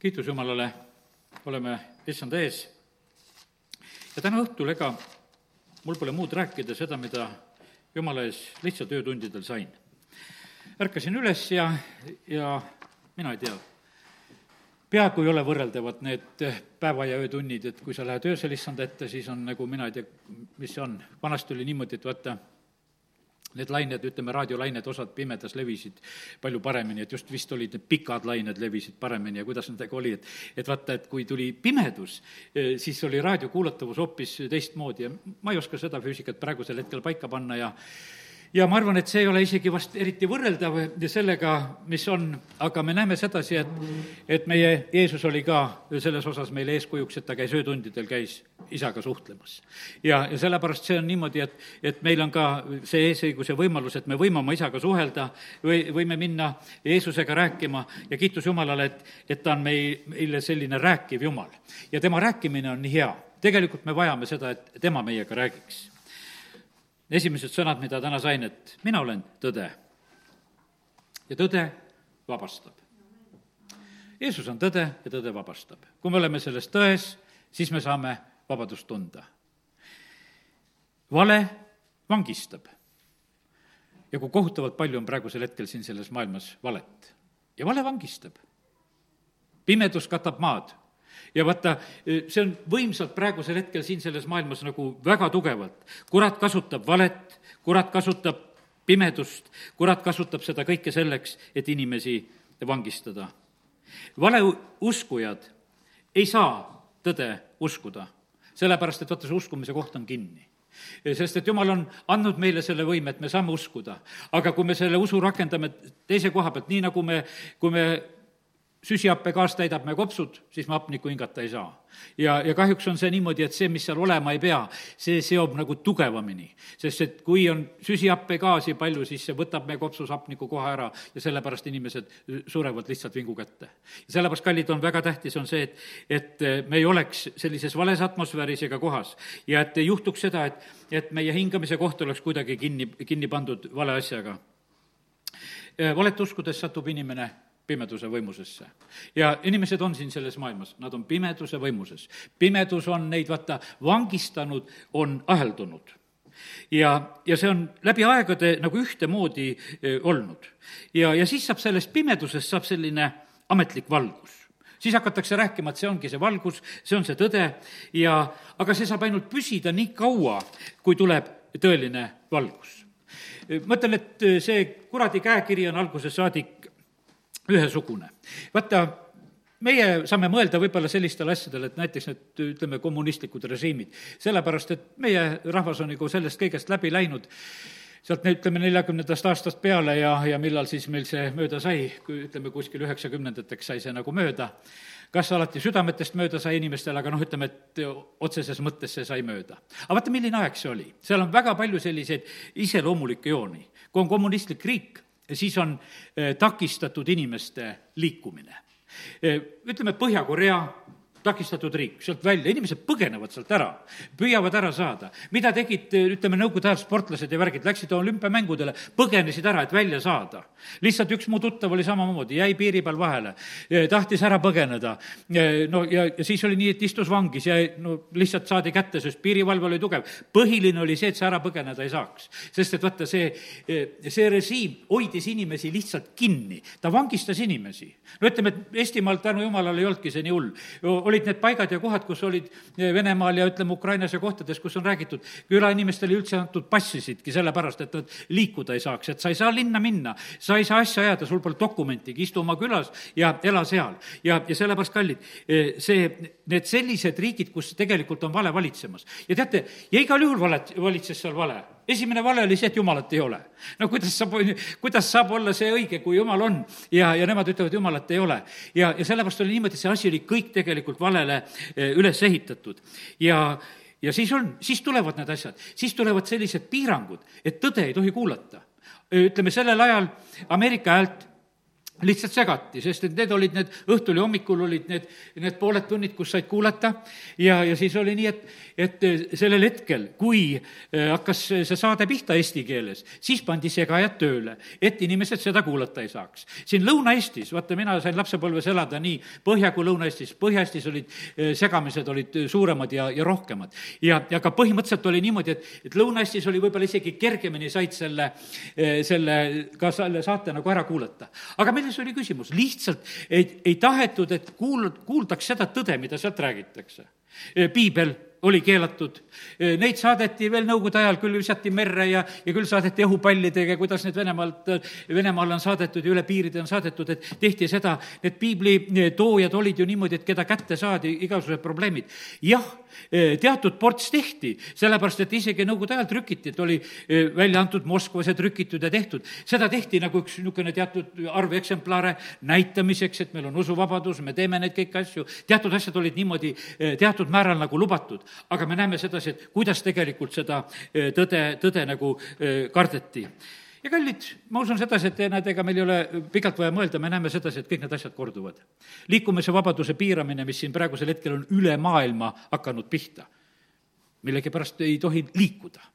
kiitus Jumalale, oleme issanda ees. ja täna õhtul, ega mul pole muud rääkida seda, mida Jumala ees lihtsalt öötundidel sain. ärkasin üles ja, ja mina ei tea, peaaegu ei ole võrreldavad need päeva- ja öötunnid, et kui sa lähed öösel issanda ette, siis on nagu mina ei tea, mis see on. vanasti oli niimoodi, et vaata, need lained, ütleme, raadiolained, osad pimedas levisid palju paremini, et just vist olid need pikad lained levisid paremini ja kuidas nendega oli, et et vaata, et kui tuli pimedus, eh, siis oli raadiokuulatavus hoopis teistmoodi ja ma ei oska seda füüsikat praegusel hetkel paika panna ja ja ma arvan, et see ei ole isegi vast eriti võrreldav sellega, mis on, aga me näeme sedasi, et, et meie Jeesus oli ka selles osas meile eeskujuks, et ta käis öötundidel, käis isaga suhtlemas. ja, ja sellepärast see on niimoodi, et, et meil on ka see eesõigus ja võimalus, et me võime oma isaga suhelda või võime minna Jeesusega rääkima ja kiitus Jumalale, et, et ta on meil, meile selline rääkiv Jumal. ja tema rääkimine on nii hea. tegelikult me vajame seda, et tema meiega räägiks esimesed sõnad, mida täna sain, et mina olen tõde. ja tõde vabastab. Jeesus on tõde ja tõde vabastab. kui me oleme selles tões, siis me saame vabadust tunda. vale vangistab. ja kui kohutavalt palju on praegusel hetkel siin selles maailmas valet. ja vale vangistab. pimedus katab maad ja vaata, see on võimsalt praegusel hetkel siin selles maailmas nagu väga tugevalt. kurat kasutab valet, kurat kasutab pimedust, kurat kasutab seda kõike selleks, et inimesi vangistada. valeuskujad ei saa tõde uskuda, sellepärast et vaata, see uskumise koht on kinni sest et jumal on andnud meile selle võime, et me saame uskuda. aga kui me selle usu rakendame teise koha pealt, nii nagu me, kui me süsihappegaas täidab me kopsud, siis me hapnikku hingata ei saa. ja, ja kahjuks on see niimoodi, et see, mis seal olema ei pea, see seob nagu tugevamini. sest et kui on süsihappegaasi palju, siis see võtab meie kopsus hapniku kohe ära ja sellepärast inimesed surevad lihtsalt vingu kätte. ja sellepärast, kallid, on väga tähtis, on see, et, et me ei oleks sellises vales atmosfääris ega kohas ja et ei juhtuks seda, et, et meie hingamise koht oleks kuidagi kinni, kinni pandud vale asjaga. valet uskudes satub inimene pimeduse võimusesse. ja inimesed on siin selles maailmas, nad on pimeduse võimuses. pimedus on neid, vaata, vangistanud, on aheldunud. ja, ja see on läbi aegade nagu ühtemoodi eh, olnud. ja, ja siis saab sellest pimedusest, saab selline ametlik valgus siis hakatakse rääkima, et see ongi see valgus, see on see tõde ja, aga see saab ainult püsida nii kaua, kui tuleb tõeline valgus. ma ütlen, et see kuradi käekiri on algusest saadik ühesugune. vaata, meie saame mõelda võib-olla sellistele asjadele, et näiteks need, ütleme, kommunistlikud režiimid, sellepärast et meie rahvas on nagu sellest kõigest läbi läinud, sealt ütleme, neljakümnendast aastast peale ja, ja millal siis meil see mööda sai, kui ütleme, kuskil üheksakümnendateks sai see nagu mööda, kas alati südametest mööda sai inimestel, aga noh, ütleme, et otseses mõttes see sai mööda. aga vaata, milline aeg see oli, seal on väga palju selliseid iseloomulikke jooni. kui on kommunistlik riik, siis on eh, takistatud inimeste liikumine. Eh, ütleme, Põhja-Korea takistatud riik, sealt välja, inimesed põgenevad sealt ära, püüavad ära saada. mida tegid, ütleme, nõukogude ajal sportlased ja värgid, läksid olümpiamängudele, põgenesid ära, et välja saada. lihtsalt üks mu tuttav oli samamoodi, jäi piiri peal vahele, tahtis ära põgeneda. no ja, ja siis oli nii, et istus vangis ja no lihtsalt saadi kätte, sest piirivalve oli tugev. põhiline oli see, et sa ära põgeneda ei saaks. sest et vaata, see, see režiim hoidis inimesi lihtsalt kinni, ta vangistas inimesi. no ütleme, et Eestimaal tänu jumalale ei olnudki see nii hull olid need paigad ja kohad, kus olid eh, Venemaal ja ütleme, Ukrainas ja kohtades, kus on räägitud, külainimestele üldse antud passisidki sellepärast, et nad liikuda ei saaks, et sa ei saa linna minna, sa ei saa asja ajada, sul pole dokumentigi, istu oma külas ja ela seal. ja, ja sellepärast, kallid, eh, see, need sellised riigid, kus tegelikult on vale valitsemas. ja teate, ja igal juhul valet-, valitses seal vale esimene vale oli see, et Jumalat ei ole. no kuidas saab, kuidas saab olla see õige, kui Jumal on ja, ja nemad ütlevad, Jumalat ei ole. ja, ja sellepärast oli niimoodi, et see asi oli kõik tegelikult valele eh, üles ehitatud. ja, ja siis on, siis tulevad need asjad, siis tulevad sellised piirangud, et tõde ei tohi kuulata. ütleme, sellel ajal Ameerika häält lihtsalt segati, sest et need olid need, õhtul ja hommikul olid need, need pooled tunnid, kus said kuulata ja, ja siis oli nii, et, et sellel hetkel, kui äh, hakkas see saade pihta eesti keeles, siis pandi segajad tööle, et inimesed seda kuulata ei saaks. siin Lõuna-Eestis, vaata, mina sain lapsepõlves elada nii Põhja kui Lõuna-Eestis, Põhja-Eestis olid äh, segamised olid suuremad ja, ja rohkemad. ja, ja ka põhimõtteliselt oli niimoodi, et, et Lõuna-Eestis oli võib-olla isegi kergemini said selle, selle, ka selle saate nagu ära kuulata. aga meil milles oli küsimus? lihtsalt ei, ei tahetud, et kuul-, kuuldaks seda tõde, mida sealt räägitakse. piibel oli keelatud. Neid saadeti veel Nõukogude ajal, küll visati merre ja, ja küll saadeti õhupallidega, kuidas need Venemaalt, Venemaale on saadetud ja üle piiride on saadetud, et tehti seda, need piiblitoojad olid ju niimoodi, et keda kätte saadi, igasugused probleemid. jah, teatud ports tehti, sellepärast et isegi Nõukogude ajal trükiti, et oli välja antud Moskvas ja trükitud ja tehtud. seda tehti nagu üks niisugune teatud arv eksemplare näitamiseks, et meil on usuvabadus, me teeme neid kõiki asju, teatud asjad olid niimoodi teatud määral nagu lubatud aga me näeme sedasi, et kuidas tegelikult seda eh, tõde, tõde nagu eh, kardeti ja kallid, ma usun sedasi, et näed, ega meil ei ole pikalt vaja mõelda, me näeme sedasi, et kõik need asjad korduvad. liikumise vabaduse piiramine, mis siin praegusel hetkel on üle maailma hakanud pihta, millegipärast ei tohi liikuda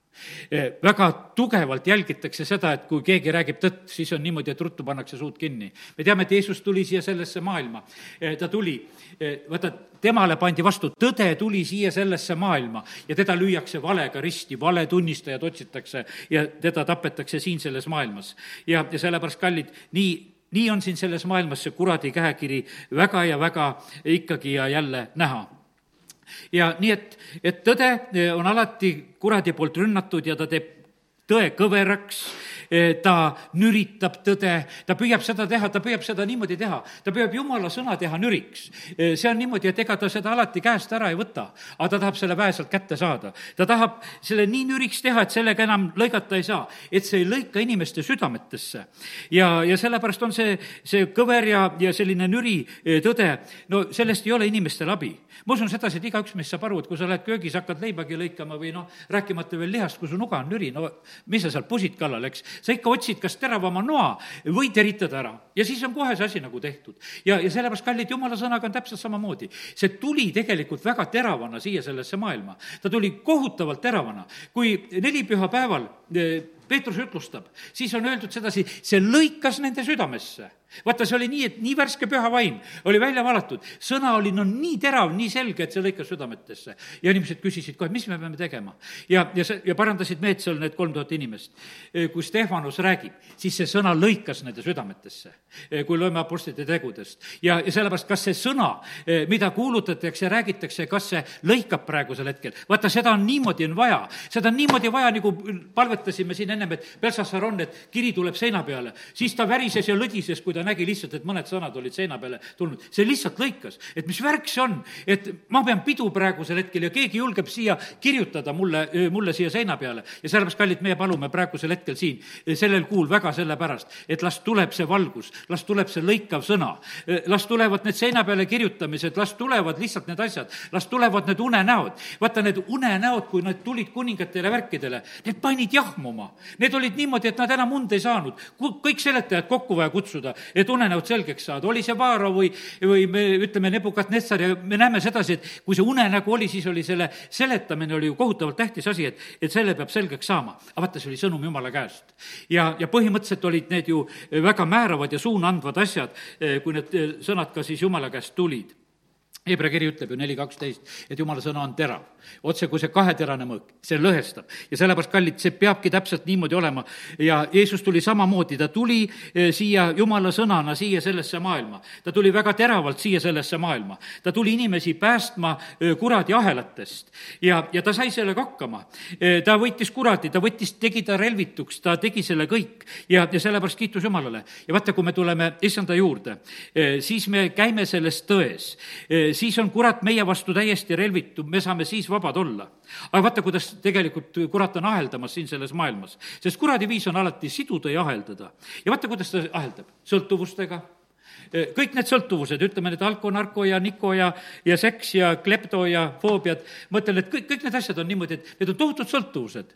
väga tugevalt jälgitakse seda, et kui keegi räägib tõtt, siis on niimoodi, et ruttu pannakse suud kinni. me teame, et Jeesus tuli siia sellesse maailma. Eh, ta tuli, eh, vaata, temale pandi vastu, tõde tuli siia sellesse maailma ja teda lüüakse valega risti, valetunnistajad otsitakse ja teda tapetakse siin selles maailmas. ja, ja sellepärast, kallid, nii nii on siin selles maailmas see kuradi käekiri väga ja väga ikkagi ja jälle näha ja nii, et, et tõde eh, on alati kuradi poolt rünnatud ja ta teeb tõe kõveraks Eh, ta nüritab tõde, ta püüab seda teha, ta püüab seda niimoodi teha, ta püüab jumala sõna teha nüriks. Eh, see on niimoodi, et ega ta seda alati käest ära ei võta, aga ta tahab selle väe sealt kätte saada. ta tahab selle nii nüriks teha, et sellega enam lõigata ei saa, et see ei lõika inimeste südametesse. ja, ja sellepärast on see, see kõver ja, ja selline nüri eh, tõde, no sellest ei ole inimestel abi. ma usun sedasi, et igaüks meist saab aru, et kui sa lähed köögis, hakkad leibagi lõikama või noh, rääkimata veel lihast, kui su nuga on nüri, no mis sa seal pusid kallal, eks, sa ikka otsid kas teravama noa või teritad ära ja siis on kohe see asi nagu tehtud. ja, ja sellepärast, kallid, jumala sõnaga on täpselt samamoodi. see tuli tegelikult väga teravana siia sellesse maailma. ta tuli kohutavalt teravana. kui neli pühapäeval eh, Peetrus ütlustab, siis on öeldud sedasi, see lõikas nende südamesse vaata, see oli nii, et nii värske püha vaim oli välja valatud, sõna oli no nii terav, nii selge, et see lõikas südametesse. ja inimesed küsisid kohe, mis me peame tegema. ja, ja see, ja parandasid meelt seal need kolm tuhat inimest. kui Stefanus räägib, siis see sõna lõikas nende südametesse, kui loeme Apostlite tegudest. ja, ja sellepärast, kas see sõna, mida kuulutatakse räägitakse, kas see lõikab praegusel hetkel, vaata, seda on niimoodi on vaja, seda on niimoodi vaja, nagu palvetasime siin ennem, et Belsassar on, et kiri tuleb seina peale, siis ta värises ja lõdises, kui ta nägi lihtsalt, et mõned sõnad olid seina peale tulnud. see lihtsalt lõikas, et mis värk see on, et ma pean pidu praegusel hetkel ja keegi julgeb siia kirjutada mulle, mulle siia seina peale. ja sellepärast, kallid, meie palume praegusel hetkel siin, sellel kuul väga sellepärast, et las tuleb see valgus, las tuleb see lõikav sõna, las tulevad need seina peale kirjutamised, las tulevad lihtsalt need asjad, las tulevad need unenäod. vaata, need unenäod, kui nad tulid kuningatele värkidele, need panid jahmuma. Need olid niimoodi, et nad enam und ei saanud. kõik seletajad kokku vaja kutsuda, et unenäod selgeks saada, oli see Vaaro või, või me ütleme, Nebukadnetsar ja me näeme sedasi, et kui see unenägu oli, siis oli selle seletamine oli ju kohutavalt tähtis asi, et, et selle peab selgeks saama. aga vaata, see oli sõnum Jumala käest. ja, ja põhimõtteliselt olid need ju väga määravad ja suunaandvad asjad, kui need sõnad ka siis Jumala käest tulid Hebra kiri ütleb ju neli kaksteist, et jumala sõna on terav, otse kui see kaheterane mõõk, see lõhestab. ja sellepärast, kallid, see peabki täpselt niimoodi olema. ja Jeesus tuli samamoodi, ta tuli eh, siia jumala sõnana, siia sellesse maailma. ta tuli väga teravalt siia sellesse maailma. ta tuli inimesi päästma eh, kuradi ahelatest ja, ja ta sai sellega hakkama. Eh, ta võitis kuradi, ta võttis, tegi ta relvituks, ta tegi selle kõik ja, ja sellepärast kiitus Jumalale. ja vaata, kui me tuleme issanda juurde, siis me käime selles tões siis on kurat meie vastu täiesti relvitud, me saame siis vabad olla. aga vaata, kuidas tegelikult kurat on aheldamas siin selles maailmas, sest kuradi viis on alati siduda ja aheldada. ja vaata, kuidas ta aheldab, sõltuvustega kõik need sõltuvused, ütleme need alko, narko ja niko ja, ja seks ja klepto ja foobiad, ma ütlen, et kõik, kõik need asjad on niimoodi, et need on tohutud sõltuvused.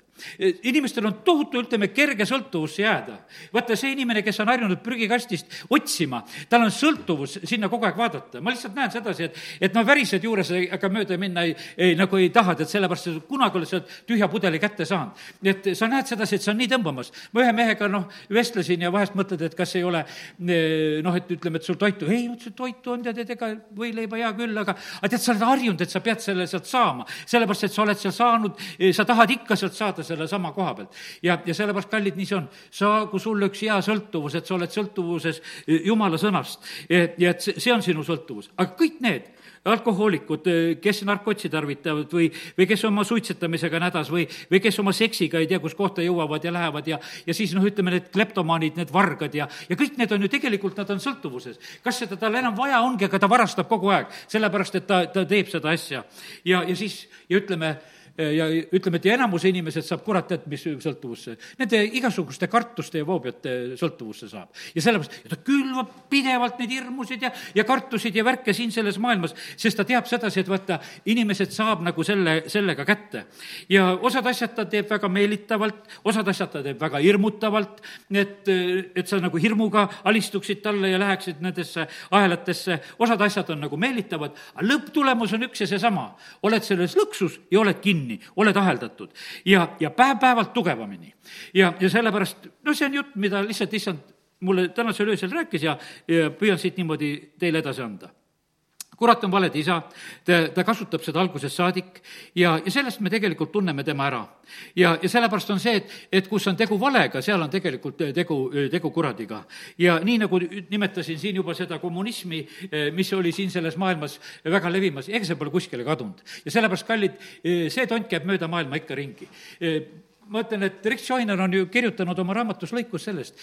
inimestel on tohutu, ütleme, kerge sõltuvusse jääda. vaata, see inimene, kes on harjunud prügikastist otsima, tal on sõltuvus sinna kogu aeg vaadata. ma lihtsalt näen sedasi, et, et no värised juures ega mööda minna ei, ei, nagu ei taha, et sellepärast sa kunagi oled sealt tühja pudeli kätte saanud. nii et sa näed sedasi, et see on nii tõmbamas. ma ühe mehega, noh, vestlesin ja vahest mõtled, et kas ei ole noh, et ütleme, et sul toitu, ei, ma ütlesin, toitu on, tead, et ega võileiba hea küll, aga aga tead, sa oled harjunud, et sa pead selle sealt saama. sellepärast, et sa oled seal saanud, sa tahad ikka sealt saada sellesama koha pealt. ja, ja sellepärast, kallid, nii see on. saagu sulle üks hea sõltuvus, et sa oled sõltuvuses Jumala sõnast. ja et see on sinu sõltuvus. aga kõik need alkohoolikud, kes narkotsi tarvitavad või, või kes oma suitsetamisega on hädas või, või kes oma seksiga ei tea, kus kohta jõuavad ja lähevad ja, ja siis noh, ütleme need kleptomaanid, need vargad ja, ja kõik need on ju tegelikult, nad on sõltuvuses. kas seda tal enam vaja ongi, aga ta varastab kogu aeg, sellepärast et ta, ta teeb seda asja. ja, ja siis, ja ütleme, ja ütleme, et ja enamuse inimesed saab kurat tead, mis sõltuvusse, nende igasuguste kartuste ja foobiate sõltuvusse saab. ja sellepärast, ta külvab pidevalt neid hirmusid ja, ja kartusid ja värke siin selles maailmas, sest ta teab sedasi, et vaata, inimesed saab nagu selle, sellega kätte. ja osad asjad ta teeb väga meelitavalt, osad asjad ta teeb väga hirmutavalt, et, et sa nagu hirmuga alistuksid talle ja läheksid nendesse ahelatesse, osad asjad on nagu meelitavad, aga lõpptulemus on üks ja seesama. oled selles lõksus ja oled kinni kinni, oled aheldatud ja, ja päev-päevalt tugevamini. ja, ja sellepärast, no see on jutt, mida lihtsalt issand mulle tänasel öösel rääkis ja, ja püüan siit niimoodi teile edasi anda kurat on valede isa, ta, ta kasutab seda algusest saadik ja, ja sellest me tegelikult tunneme tema ära. ja, ja sellepärast on see, et, et kus on tegu valega, seal on tegelikult tegu, tegu kuradiga. ja nii, nagu nimetasin siin juba seda kommunismi, mis oli siin selles maailmas väga levimas, ega see pole kuskile kadunud. ja sellepärast, kallid, see tont käib mööda maailma ikka ringi ma ütlen, et Rick Joyner on ju kirjutanud oma raamatus lõikus sellest,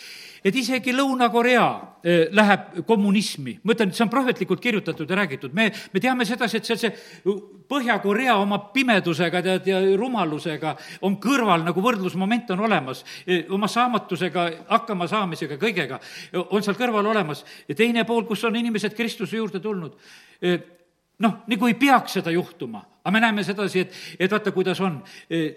et isegi Lõuna-Korea eh, läheb kommunismi. ma ütlen, et see on prohvetlikult kirjutatud ja räägitud. me, me teame sedasi, et see, see Põhja-Korea oma pimedusega, tead, ja rumalusega on kõrval, nagu võrdlusmoment on olemas, eh, oma saamatusega, hakkama saamisega, kõigega on seal kõrval olemas. ja teine pool, kus on inimesed Kristuse juurde tulnud eh, noh, nagu ei peaks seda juhtuma, aga me näeme sedasi, et, et vaata, kuidas on.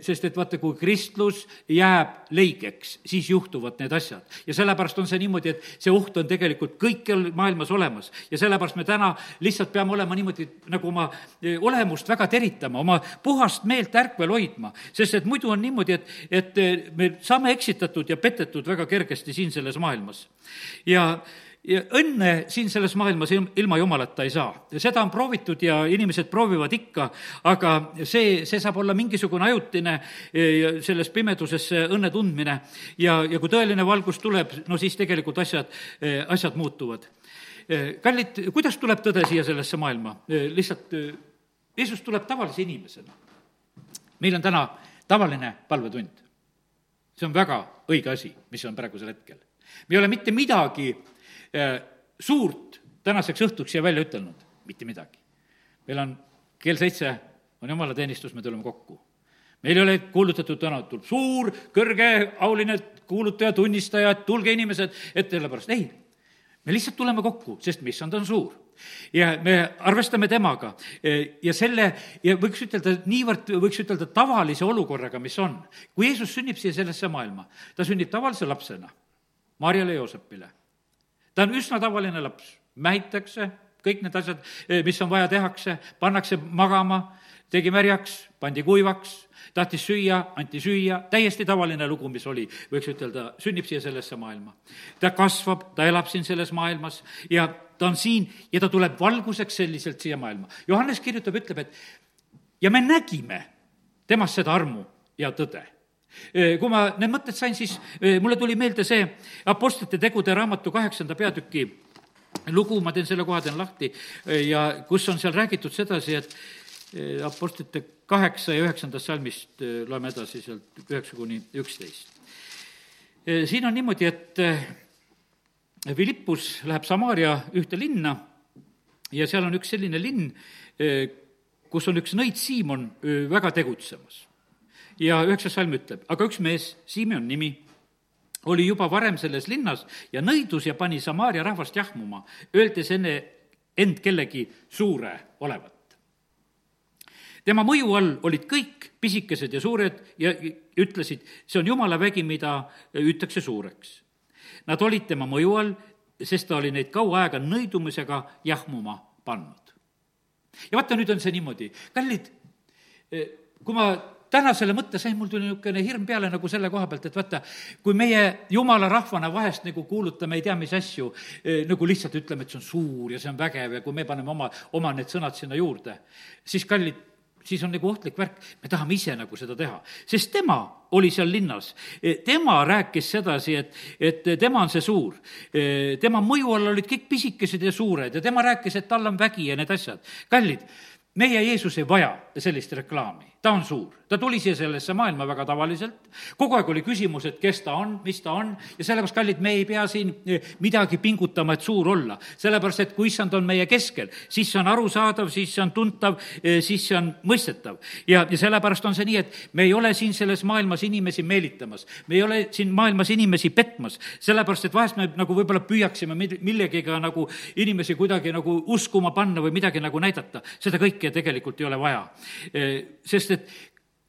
sest et vaata, kui kristlus jääb leigeks, siis juhtuvad need asjad. ja sellepärast on see niimoodi, et see oht on tegelikult kõikjal maailmas olemas. ja sellepärast me täna lihtsalt peame olema niimoodi, nagu oma olemust väga teritama, oma puhast meelt ärkvel hoidma. sest et muidu on niimoodi, et, et me saame eksitatud ja petetud väga kergesti siin selles maailmas. ja õnne siin selles maailmas ilma jumalata ei saa. seda on proovitud ja inimesed proovivad ikka, aga see, see saab olla mingisugune ajutine e, selles pimeduses õnne tundmine ja, ja kui tõeline valgus tuleb, no siis tegelikult asjad, e, asjad muutuvad. E, kallid, kuidas tuleb tõde siia sellesse maailma? lihtsalt Jeesus tuleb tavalise inimesena. meil on täna tavaline palvetund. see on väga õige asi, mis on praegusel hetkel. me ei ole mitte midagi suurt tänaseks õhtuks siia välja ütelnud? mitte midagi. meil on kell seitse, on jumalateenistus, me tuleme kokku. meil ei ole kuulutatud täna, tuleb suur, kõrge, auline kuulutaja, tunnistaja, et tulge inimesed, et sellepärast, ei. me lihtsalt tuleme kokku, sest issand on suur ja me arvestame temaga ja selle, ja võiks ütelda, niivõrd võiks ütelda tavalise olukorraga, mis on. kui Jeesus sünnib siia sellesse maailma, ta sünnib tavalise lapsena Marjale ja Joosepile ta on üsna tavaline laps, mähitakse, kõik need asjad, eh, mis on vaja, tehakse, pannakse magama, tegi märjaks, pandi kuivaks, tahtis süüa, anti süüa, täiesti tavaline lugu, mis oli, võiks ütelda, sünnib siia sellesse maailma. ta kasvab, ta elab siin selles maailmas ja ta on siin ja ta tuleb valguseks selliselt siia maailma. Johannes kirjutab, ütleb, et ja me nägime temast seda armu ja tõde kui ma need mõtted sain, siis mulle tuli meelde see Apostlite tegude raamatu kaheksanda peatüki lugu, ma teen selle koha, teen lahti, ja kus on seal räägitud sedasi, et Apostlite kaheksa ja üheksandast salmist loeme edasi sealt üheksa kuni üksteist. siin on niimoodi, et Philippus läheb Samaaria ühte linna ja seal on üks selline linn, kus on üks nõid Siimon väga tegutsemas ja üheksas salm ütleb, aga üks mees, Simeon nimi, oli juba varem selles linnas ja nõidus ja pani Samaaria rahvast jahmuma, öeldes enne end kellegi suure olevat. tema mõju all olid kõik pisikesed ja suured ja ütlesid, see on jumala vägi, mida hüütakse suureks. Nad olid tema mõju all, sest ta oli neid kaua aega nõidumisega jahmuma pannud. ja vaata, nüüd on see niimoodi, kallid, kui ma täna selle mõtte sain, mul tuli niisugune hirm peale nagu selle koha pealt, et vaata, kui meie jumala rahvana vahest nagu kuulutame ei tea mis asju, eh, nagu lihtsalt ütleme, et see on suur ja see on vägev ja kui me paneme oma, oma need sõnad sinna juurde, siis kallid, siis on nagu ohtlik värk, me tahame ise nagu seda teha, sest tema oli seal linnas. Eh, tema rääkis sedasi, et, et tema on see suur. Eh, tema mõju all olid kõik pisikesed ja suured ja tema rääkis, et tal on vägi ja need asjad. kallid, meie Jeesus ei vaja sellist reklaami, ta on suur ta tuli siia sellesse maailma väga tavaliselt, kogu aeg oli küsimus, et kes ta on, mis ta on, ja sellepärast, kallid, me ei pea siin eh, midagi pingutama, et suur olla. sellepärast, et kui issand on meie keskel, siis see on arusaadav, siis see on tuntav, eh, siis see on mõistetav. ja, ja sellepärast on see nii, et me ei ole siin selles maailmas inimesi meelitamas, me ei ole siin maailmas inimesi petmas, sellepärast et vahest me nagu võib-olla püüaksime millegiga nagu inimesi kuidagi nagu uskuma panna või midagi nagu näidata. seda kõike tegelikult ei ole vaja. Eh, sest et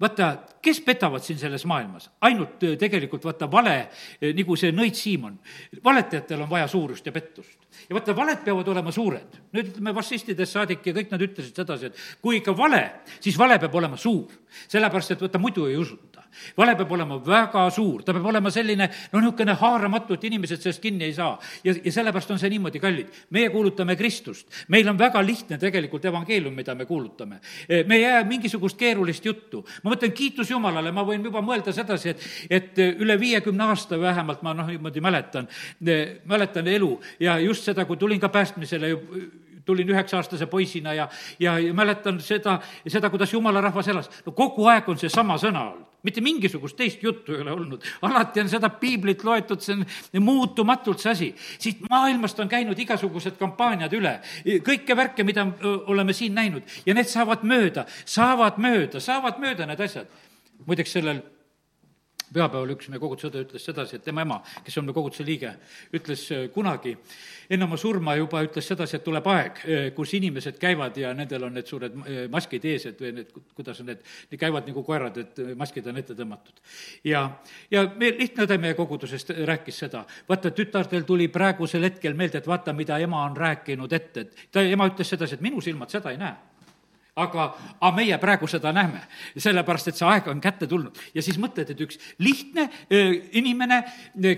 vaata, kes petavad siin selles maailmas? ainult äh, tegelikult vaata vale, äh, nagu see nõid Siimon. valetajatel on vaja suurust ja pettust. ja vaata, valed peavad olema suured. nüüd ütleme, fašistidest saadik ja kõik nad ütlesid sedasi, et kui ikka vale, siis vale peab olema suur. sellepärast, et vaata, muidu ei usuta vale peab olema väga suur, ta peab olema selline, no niisugune haaramatu, et inimesed sellest kinni ei saa. ja, ja sellepärast on see niimoodi, kallid. meie kuulutame Kristust, meil on väga lihtne tegelikult evangeelium, mida me kuulutame. E, me ei jää mingisugust keerulist juttu. ma mõtlen, kiitus Jumalale, ma võin juba mõelda sedasi, et, et üle viiekümne aasta vähemalt ma noh, niimoodi mäletan, e, mäletan elu ja just seda, kui tulin ka päästmisele tulin üheksa-aastase poisina ja, ja, ja mäletan seda, seda, kuidas jumala rahvas elas. no kogu aeg on seesama sõna olnud, mitte mingisugust teist juttu ei ole olnud. alati on seda piiblit loetud, see on muutumatult see asi. siit maailmast on käinud igasugused kampaaniad üle, kõike värke, mida oleme siin näinud ja need saavad mööda, saavad mööda, saavad mööda need asjad. muideks sellel pühapäeval üks meie koguduse õde ütles sedasi, et tema ema, kes on meie koguduse liige, ütles äh, kunagi enne oma surma juba ütles sedasi, et tuleb aeg, äh, kus inimesed käivad ja nendel on need suured äh, maskid ees, et või need, kuidas need, need käivad nagu koerad, et maskid on ette tõmmatud. ja, ja me, lihtne õde meie kogudusest rääkis seda, vaata, tütartel tuli praegusel hetkel meelde, et vaata, mida ema on rääkinud ette, et ta, ema ütles sedasi, et minu silmad seda ei näe aga, aga meie praegu seda näeme, sellepärast et see aeg on kätte tulnud. ja siis mõtled, et üks lihtne inimene,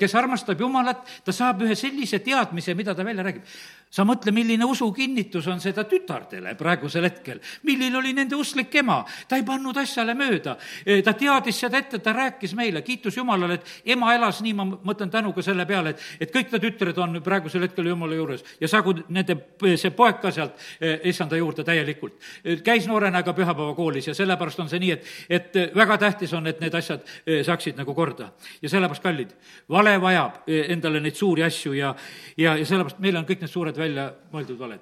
kes armastab Jumalat, ta saab ühe sellise teadmise, mida ta välja räägib sa mõtle, milline usukinnitus on seda tütardele praegusel hetkel. milline oli nende usklik ema, ta ei pannud asjale mööda. E, ta teadis seda ette, ta rääkis meile, kiitus Jumalale, et ema elas nii, ma mõtlen tänuga selle peale, et, et kõik ta tütred on praegusel hetkel Jumala juures ja sagu nende, see poeg ka sealt e, issanda juurde täielikult. E, käis noorena ka pühapäevakoolis ja sellepärast on see nii, et, et väga tähtis on, et need asjad saaksid nagu korda. ja sellepärast, kallid, vale vajab endale neid suuri asju ja, ja, ja sellepärast meil on kõik need suured välja mõeldud valed.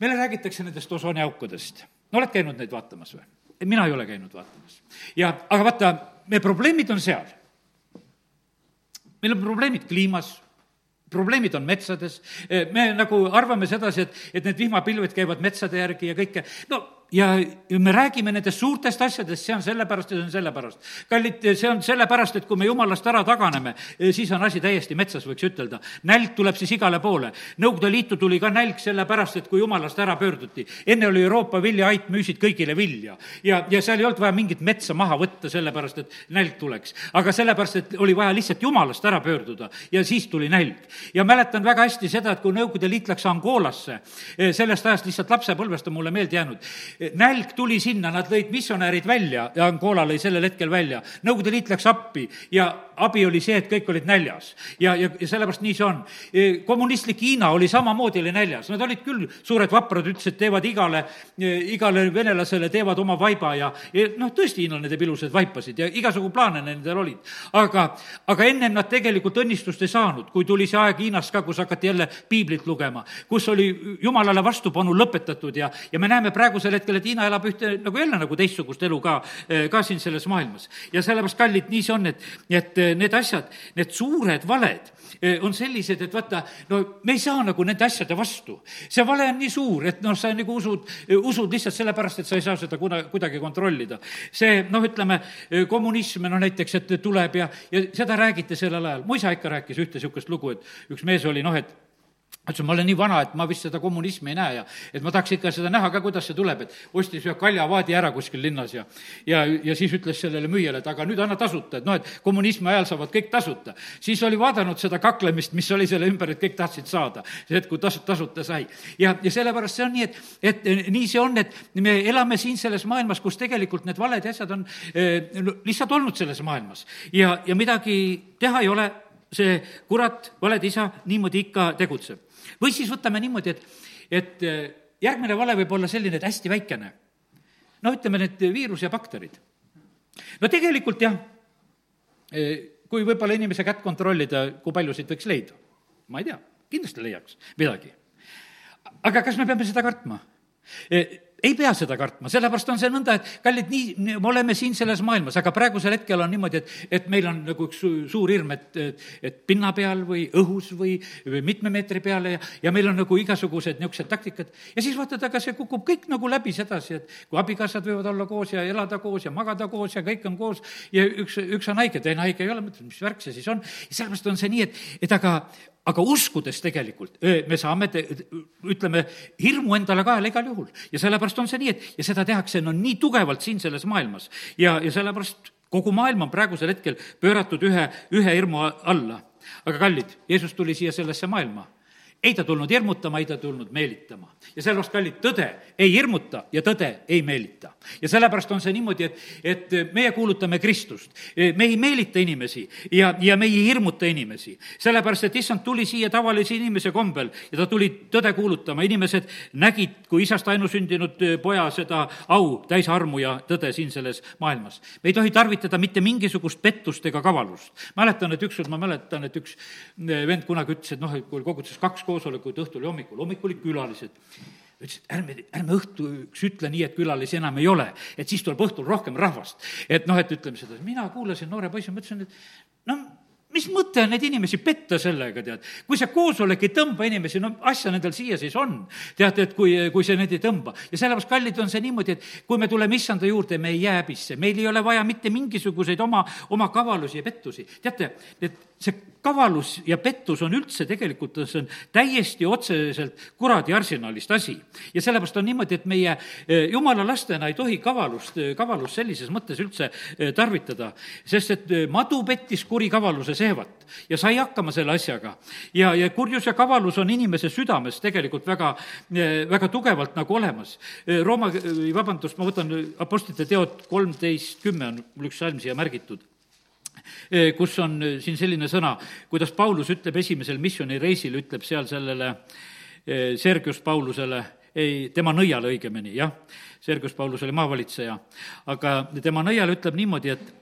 meile räägitakse nendest osooniaukudest. no oled käinud neid vaatamas või? mina ei ole käinud vaatamas. ja, aga vaata, meie probleemid on seal. meil on probleemid kliimas probleemid on metsades, me nagu arvame sedasi, et, et need vihmapilved käivad metsade järgi ja kõike, no ja me räägime nendest suurtest asjadest, see on sellepärast ja see on sellepärast. kallid, see on sellepärast, et kui me jumalast ära taganeme, siis on asi täiesti metsas, võiks ütelda. nälg tuleb siis igale poole. Nõukogude Liitu tuli ka nälg sellepärast, et kui jumalast ära pöörduti. enne oli Euroopa viljaait, müüsid kõigile vilja. ja, ja seal ei olnud vaja mingit metsa maha võtta, sellepärast et nälg tuleks. aga sellepärast, et oli vaja lihtsalt jumalast ära pöörduda ja siis tuli nälg. ja mäletan väga hästi seda, et kui Nõukogude Liit läks Angolasse, sellest ajast lihtsalt lapsepõlvest on mulle meelde jäänud nälg tuli sinna, nad lõid missionärid välja ja Angola lõi sellel hetkel välja. Nõukogude Liit läks appi ja abi oli see, et kõik olid näljas. ja, ja, ja sellepärast nii see on. E, kommunistlik Hiina oli samamoodi, oli näljas, nad olid küll suured vaprad, ütlesid, teevad igale, e, igale venelasele teevad oma vaiba ja, ja noh, tõesti, hiinlane teeb ilusaid vaipasid ja igasugu plaane nendel olid. aga, aga ennem nad tegelikult õnnistust ei saanud, kui tuli see aeg Hiinas ka, kus hakati jälle piiblit lugema, kus oli jumalale vastupanu lõpetatud ja, ja me näeme praegusel hetkel hetkel, et Hiina elab ühte nagu jälle nagu teistsugust elu ka, ka siin selles maailmas. ja sellepärast, kallid, nii see on, et, et need asjad, need suured valed on sellised, et vaata, no me ei saa nagu nende asjade vastu. see vale on nii suur, et noh, sa nagu usud, usud lihtsalt sellepärast, et sa ei saa seda kuna, kuidagi kontrollida. see noh, ütleme, kommunism, no näiteks, et tuleb ja, ja seda räägiti sellel ajal. mu isa ikka rääkis ühte niisugust lugu, et üks mees oli noh, et ütles, ma olen nii vana, et ma vist seda kommunismi ei näe ja et ma tahaks ikka seda näha ka, kuidas see tuleb, et ostis ühe kaljavaadi ära kuskil linnas ja ja, ja siis ütles sellele müüjale, et aga nüüd anna tasuta, et noh, et kommunismi ajal saavad kõik tasuta. siis oli vaadanud seda kaklemist, mis oli selle ümber, et kõik tahtsid saada, see hetk, kui tasu, tasuta sai. ja, ja sellepärast see on nii, et, et nii see on, et me elame siin selles maailmas, kus tegelikult need valed asjad on eh, lihtsalt olnud selles maailmas ja, ja midagi teha ei ole see kurat, valede isa, niimoodi ikka tegutseb või siis võtame niimoodi, et, et eh, järgmine vale võib olla selline, et hästi väikene. no ütleme, need viirus ja bakterid. no tegelikult jah, eh, kui võib-olla inimese kätt kontrollida, kui palju siit võiks leida, ma ei tea, kindlasti leiaks midagi. aga kas me peame seda kartma? Ei pea seda kartma, sellepärast on see nõnda, et kallid, nii, me oleme siin selles maailmas, aga praegusel hetkel on niimoodi, et, et meil on nagu üks suur hirm, et, et pinna peal või õhus või, või mitme meetri peale ja, ja meil on nagu igasugused niisugused taktikad. ja siis vaatad, aga see kukub kõik nagu läbi sedasi, et kui abikaasad võivad olla koos ja elada koos ja magada koos ja kõik on koos ja üks, üks on haige, teine haige ei ole, mõtled, mis värk see siis on. sellepärast on see nii, et, et aga, aga uskudes tegelikult me saame, ütleme, hirmu endale kaela igal juhul. Ja sellepärast on see nii, et ja seda tehakse no nii tugevalt siin selles maailmas. Ja, ja sellepärast kogu maailm on praegusel hetkel pööratud ühe, ühe hirmu alla. aga kallid, Jeesus tuli siia sellesse maailma ei ta tulnud hirmutama, ei ta tulnud meelitama. ja sellepärast, kallid, tõde ei hirmuta ja tõde ei meelita. ja sellepärast on see niimoodi, et, et meie kuulutame Kristust. me ei meelita inimesi ja, ja me ei hirmuta inimesi. sellepärast, et issand tuli siia tavalise inimese kombel ja ta tuli tõde kuulutama. inimesed nägid, kui isast ainusündinud poja seda au, täis armu ja tõde siin selles maailmas. me ei tohi tarvitada mitte mingisugust pettust ega kavalust. mäletan, et ükskord ma mäletan, et üks vend kunagi ütles, et noh, et kui koguduses kaks koosolekut õhtul ja hommikul, hommikul olid külalised ütles, et ärme, ärme õhtuks ütle nii, et külalisi enam ei ole, et siis tuleb õhtul rohkem rahvast. et noh, et ütleme seda, mina kuulasin noore poisina, mõtlesin, et noh, mis mõte on neid inimesi petta sellega, tead? kui see koosolek ei tõmba inimesi, no asja nendel siia siis on. teate, et kui, kui see neid ei tõmba. ja sellepärast, kallid, on see niimoodi, et kui me tuleme issanda juurde, me ei jää häbisse, meil ei ole vaja mitte mingisuguseid oma, oma kavalusi ja pettusi. teate, et see kavalus ja pettus on üldse tegelikult, see on täiesti otseselt kuradi arsenalist asi. ja sellepärast on niimoodi, et meie eh, jumala lastena ei tohi kavalust, eh, kavalust sellises mõttes üldse eh, tarvitada, sest et madu pettis kuri kavaluse seevat ja sai hakkama selle asjaga. ja, ja kurjus ja kavalus on inimese südames tegelikult väga, väga tugevalt nagu olemas. Rooma, vabandust, ma võtan Apostlite teod kolmteist kümme on mul üks salm siia märgitud kus on eh, siin selline sõna, kuidas Paulus ütleb esimesel missioonireisil, ütleb seal sellele eh, Sergius Paulusele, ei, tema nõiale õigemini, jah, Sergius Paulus oli maavalitseja, aga tema nõiale ütleb niimoodi, et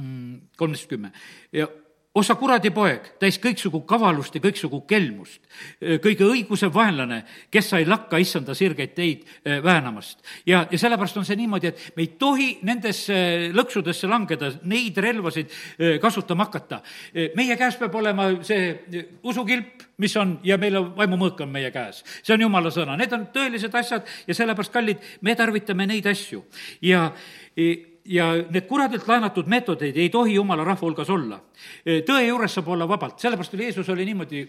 mm, kolmteist kümme. Ja osa kuradi poeg, täis kõiksugu kavalust ja kõiksugu kelmust, kõige õiguse vaenlane, kes sa ei lakka issanda sirgeid teid väänamast. ja, ja sellepärast on see niimoodi, et me ei tohi nendesse lõksudesse langeda, neid relvasid kasutama hakata. meie käes peab olema see usukilp, mis on, ja meil on vaimumõõk on meie käes. see on jumala sõna, need on tõelised asjad ja sellepärast, kallid, me tarvitame neid asju ja ja need kuradilt laenatud meetodeid ei tohi jumala rahva hulgas olla. tõe juures saab olla vabalt, sellepärast oli Jeesus oli niimoodi,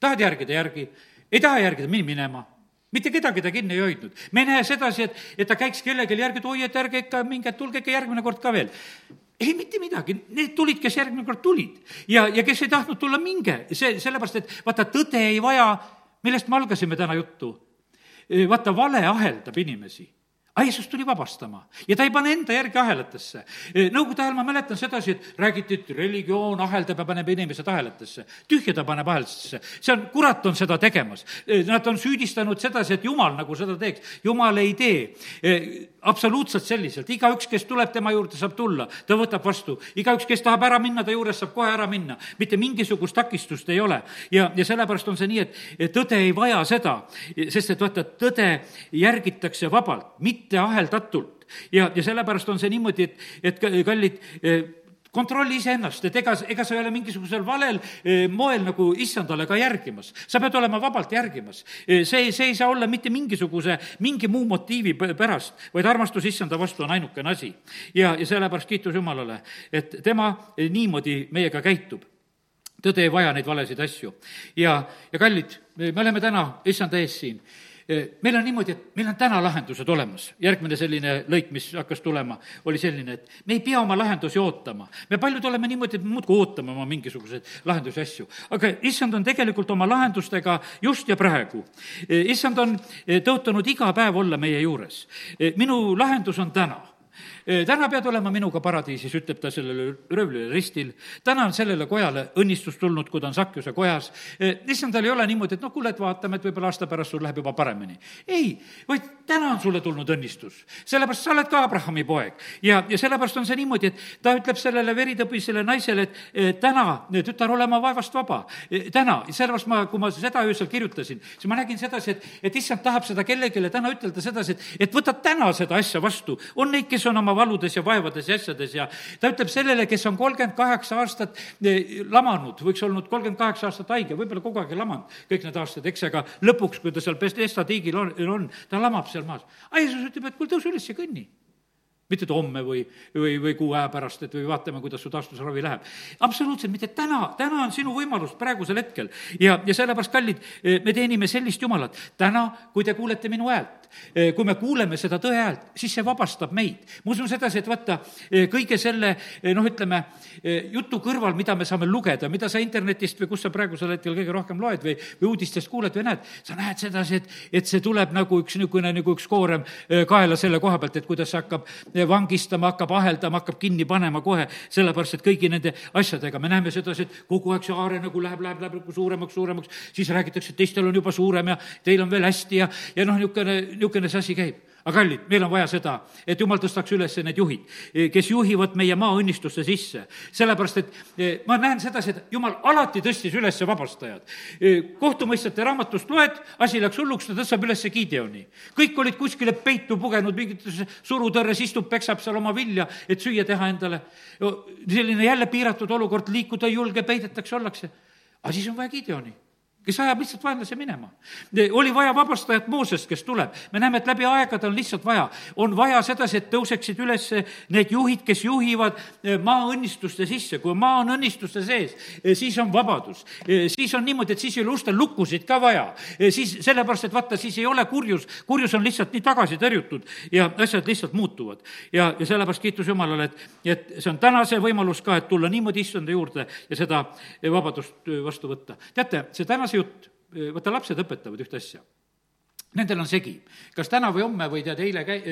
tahad järgida, järgi, ei taha järgida, mine minema mitte kedagi ta kinni ei hoidnud. me ei näe sedasi, et, et ta käiks kellelgi järgi, et oi, et ärge ikka minge, tulge ikka järgmine kord ka veel. ei, mitte midagi, need tulid, kes järgmine kord tulid. ja, ja kes ei tahtnud tulla, minge. see, sellepärast, et vaata, tõde ei vaja, millest me algasime täna juttu. vaata, vale aheldab inimesi aga Jeesus tuli vabastama ja ta ei pane enda järgi ahelatesse. Nõukogude ajal ma mäletan sedasi, et räägiti, et religioon aheldab ja paneb inimesed ahelatesse. tühja ta paneb ahelatesse. see on, kurat on seda tegemas. Nad on süüdistanud sedasi, et jumal nagu seda teeks. jumal ei tee absoluutselt selliselt, igaüks, kes tuleb tema juurde, saab tulla, ta võtab vastu. igaüks, kes tahab ära minna ta juures, saab kohe ära minna. mitte mingisugust takistust ei ole. ja, ja sellepärast on see nii, et tõde ei vaja seda, sest et vaata, tõde järgitakse vabalt, mitte aheldatult. ja, ja sellepärast on see niimoodi, et, et kallid, eh, kontrolli iseennast, et ega, ega sa ei ole mingisugusel valel eh, moel nagu issandale ka järgimas. sa pead olema vabalt järgimas. Eh, see, see ei saa olla mitte mingisuguse, mingi muu motiivi pärast, vaid armastus issanda vastu on ainukene asi. ja, ja sellepärast kiitus Jumalale, et tema niimoodi meiega käitub tõde ei vaja neid valesid asju. ja, ja kallid, me oleme täna issanda ees siin meil on niimoodi, et meil on täna lahendused olemas. järgmine selline lõik, mis hakkas tulema, oli selline, et me ei pea oma lahendusi ootama. me paljud oleme niimoodi, et me muudkui ootame oma mingisuguseid lahendusi, asju. aga issand on tegelikult oma lahendustega just ja praegu. issand on tõotanud iga päev olla meie juures. minu lahendus on täna täna pead olema minuga paradiisis, ütleb ta sellele röövlile ristil. täna on sellele kojale õnnistus tulnud, kui ta on Sakjuse kojas. issandal ei ole niimoodi, et noh, kuule, et vaatame, et võib-olla aasta pärast sul läheb juba paremini. ei, vaid täna on sulle tulnud õnnistus. sellepärast sa oled ka Abrahami poeg. ja, ja sellepärast on see niimoodi, et ta ütleb sellele veritõbisele naisele, et täna, tütar, ole oma vaevast vaba. täna, sellepärast ma, kui ma seda öösel kirjutasin, siis ma nägin sedasi, et, et issand tahab seda kellelegi täna ütelda sedasi, et, et võta täna seda asja vastu. on neid, kes on oma valudes ja vaevades ja asjades ja ta ütleb sellele, kes on kolmkümmend kaheksa aastat eh, lamanud, võiks olnud kolmkümmend kaheksa aastat haige, võib-olla kogu aeg ei lamanud kõik need aastad, eks, aga lõpuks, kui ta seal Bethesda tiigil on, on, ta lamab seal maas. aga Jeesus ütleb, et kuule, tõuse üles ja kõnni mitte et homme või, või, või kuu aja pärast, et või vaatame, kuidas su taastusravi läheb. absoluutselt mitte, täna, täna on sinu võimalus praegusel hetkel ja, ja sellepärast, kallid, eh, me teenime sellist Jumalat. täna, kui te kuulete minu häält, eh, kui me kuuleme seda tõe häält, siis see vabastab meid. ma usun sedasi, et vaata, eh, kõige selle noh, ütleme, jutu kõrval, mida me saame lugeda, mida sa internetist või kus sa praegusel hetkel kõige rohkem loed või, või uudistest kuuled või näed, sa näed sedasi, et, et see tuleb nagu üks niisugune, nagu üks koorem kaela selle koha pealt, et kuidas see hakkab vangistama, hakkab aheldama, hakkab kinni panema kohe, sellepärast et kõigi nende asjadega. Me näeme sedasi, et kogu aeg see aare nagu läheb, läheb, läheb nagu suuremaks, suuremaks, siis räägitakse, et teistel on juba suurem ja teil on veel hästi ja, ja noh, niisugune, niisugune see asi käib aga kallid, meil on vaja seda, et jumal tõstaks üles need juhid, kes juhivad meie maa õnnistusse sisse. sellepärast, et eh, ma näen sedasi, et jumal alati tõstis üles vabastajad. Eh, kohtumõistjate raamatust loed, asi läks hulluks, ta tõstab üles Gideoni. kõik olid kuskile peitu pugenud, mingites surutõrres istub, peksab seal oma vilja, et süüa teha endale. selline jälle piiratud olukord, liikuda ei julge, peidetakse, ollakse. aga siis on vaja Gideoni kes ajab lihtsalt vaenlase minema. oli vaja vabastajat Moosest, kes tuleb. me näeme, et läbi aegade on lihtsalt vaja. on vaja sedasi, et tõuseksid üles need juhid, kes juhivad eh, maa õnnistuste sisse. kui maa on õnnistuste sees, eh, siis on vabadus. Eh, siis on niimoodi, et siis ei ole ustel lukusid ka vaja. siis sellepärast, et vaata, siis ei ole kurjus, kurjus on lihtsalt nii tagasi tõrjutud ja asjad lihtsalt muutuvad. ja, ja sellepärast kiitus Jumalale, et, et see on täna see võimalus ka, et tulla niimoodi issanda juurde ja seda vabadust vastu võtta. teate, see tänase jutt, vaata, lapsed õpetavad ühte asja Nendel on segi, kas täna või homme või tead, eile käi-,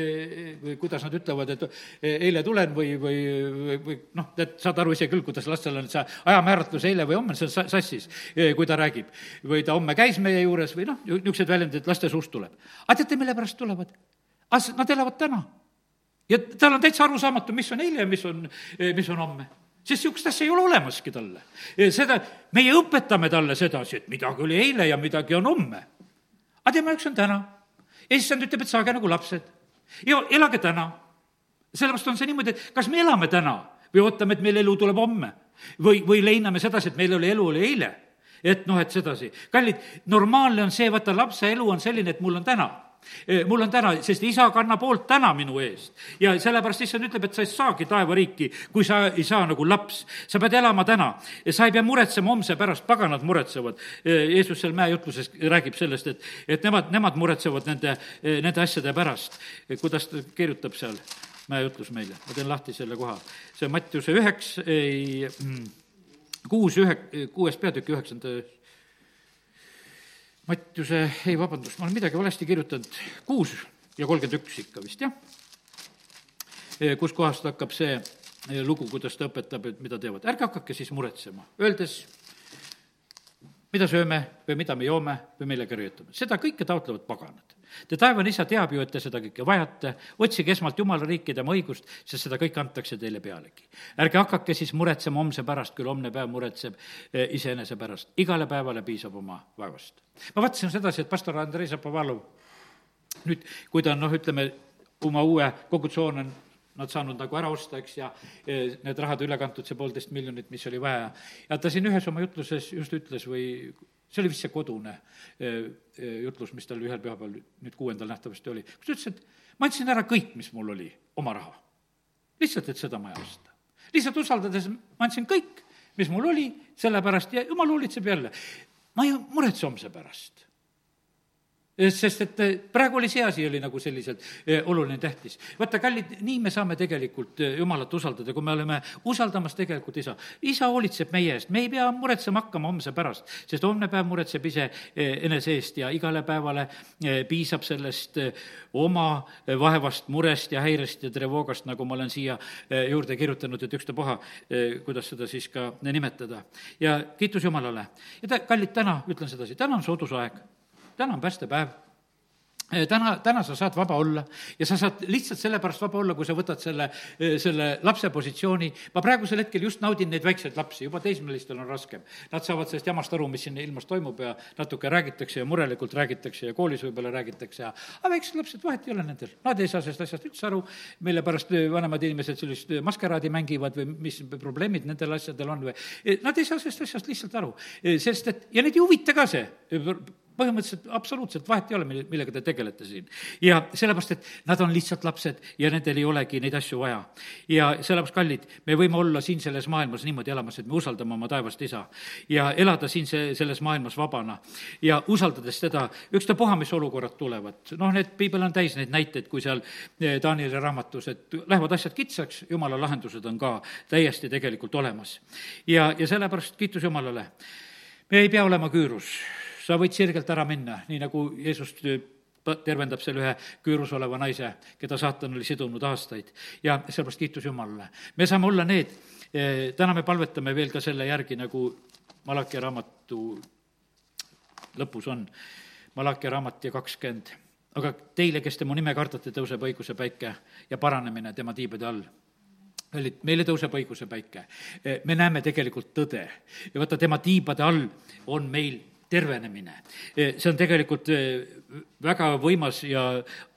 või kuidas nad ütlevad, et eile tulen või, või, või, või noh, tead, saad aru ise küll, kuidas lastel on see ajamääratlus eile või homme, see on sassis, kui ta räägib. või ta homme käis meie juures või noh, niisugused väljendid laste suust tuleb. aga teate, mille pärast tulevad? Nad elavad täna. ja tal on täitsa arusaamatu, mis on eile ja mis on, mis on homme sest niisugust asja ei ole olemaski talle. seda, meie õpetame talle sedasi, et midagi oli eile ja midagi on homme. aga tema jaoks on täna. issand ütleb, et saage nagu lapsed ja elage täna. sellepärast on see niimoodi, et kas me elame täna või ootame, et meil elu tuleb homme või, või leiname sedasi, et meil oli elu oli eile. et noh, et sedasi. kallid, normaalne on see, vaata, lapse elu on selline, et mul on täna mul on täna, sest isa kannab hoolt täna minu eest. ja sellepärast issand ütleb, et sa ei saagi taevariiki, kui sa ei saa nagu laps. sa pead elama täna ja sa ei pea muretsema homse pärast, paganad muretsevad. Jeesus seal mäejutluses räägib sellest, et, et nemad, nemad muretsevad nende, nende asjade pärast. kuidas ta kirjutab seal, mäejutlus meile, ma teen lahti selle koha. see on Mattiuse üheks, ei, mm, kuus ühe, kuues peatükk, üheksanda Mattiuse, ei vabandust, ma olen midagi valesti kirjutanud, kuus, ja kolmkümmend üks ikka vist, jah. kuskohast hakkab see lugu, kuidas ta õpetab, et mida teevad, ärge hakake siis muretsema, öeldes, mida sööme või mida me joome või millega rüütame, seda kõike taotlevad paganad. Te taevane isa teab ju, et te seda kõike vajate, otsige esmalt Jumala riiki, tema õigust, sest seda kõike antakse teile pealegi. ärge hakake siis muretsema homse pärast, küll homne päev muretseb eh, iseenese pärast, igale päevale piisab oma vaevast. ma vaatasin sedasi, et pastor Andrei Zapovalov nüüd, kui ta on noh, ütleme, oma uue kogudushoone on nad saanud nagu ära osta, eks, ja need rahad üle kantud, see poolteist miljonit, mis oli vaja. ja ta siin ühes oma jutluses just ütles või see oli vist see kodune jutlus, mis tal ühel pühapäeval, nüüd kuuendal nähtavasti oli, kus ta ütles, et ma andsin ära kõik, mis mul oli, oma raha. lihtsalt, et seda maja osta. lihtsalt usaldades ma andsin kõik, mis mul oli, sellepärast ja jumal hoolitseb jälle. ma ei muretse homse pärast sest et eh, praegu oli see asi, oli nagu selliselt eh, oluline, tähtis. vaata, kallid, nii me saame tegelikult Jumalat usaldada, kui me oleme usaldamas tegelikult isa. isa hoolitseb meie eest, me ei pea muretsema hakkama homse pärast, sest homne päev muretseb ise enese eest ja igale päevale piisab sellest oma vaevast, murest ja häirest ja trevoogast, nagu ma olen siia juurde kirjutanud, et ükstapuha, kuidas seda siis ka nimetada. ja kiitus Jumalale. ja ta, kallid, täna ütlen sedasi, täna on soodusaeg täna on päästepäev Eh, täna, täna sa saad vaba olla ja sa saad lihtsalt sellepärast vaba olla, kui sa võtad selle, eh, selle lapse positsiooni. ma praegusel hetkel just naudin neid väikseid lapsi, juba teismelistel on raskem. Nad saavad sellest jamast aru, mis siin ilmas toimub ja natuke räägitakse ja murelikult räägitakse ja koolis võib-olla räägitakse ja aga väiksed lapsed, vahet ei ole nendel. Nad ei saa sellest asjast üldse aru, mille pärast vanemad inimesed sellist maskeraadi mängivad või mis probleemid nendel asjadel on või nad ei saa sellest asjast lihtsalt aru, sest et, ja neid ei huvita ka see põhimõtteliselt absoluutselt vahet ei ole, mille, millega te tegelete siin. ja sellepärast, et nad on lihtsalt lapsed ja nendel ei olegi neid asju vaja. ja sellepärast, kallid, me võime olla siin selles maailmas niimoodi elamas, et me usaldame oma taevast isa ja elada siin see, selles maailmas vabana ja usaldades teda, ükstapuha, mis olukorrad tulevad. noh, need, piibel on täis neid näiteid, kui seal eh, Danieli raamatus, et lähevad asjad kitsaks, jumala lahendused on ka täiesti tegelikult olemas. ja, ja sellepärast kiitus Jumalale. me ei pea olema küürus sa võid sirgelt ära minna, nii nagu Jeesus tervendab selle ühe küürus oleva naise, keda saatan oli sidunud aastaid. ja sellepärast kiitus Jumalale. me saame olla need, eh, täna me palvetame veel ka selle järgi, nagu Malachi raamatu lõpus on, Malachi raamat ja kakskümmend. aga teile, kes te mu nime kardate, tõuseb õiguse päike ja paranemine tema tiibade all kallid, meile tõuseb õiguse päike. Eh, me näeme tegelikult tõde ja vaata, tema tiibade all on meil tervenemine. see on tegelikult väga võimas ja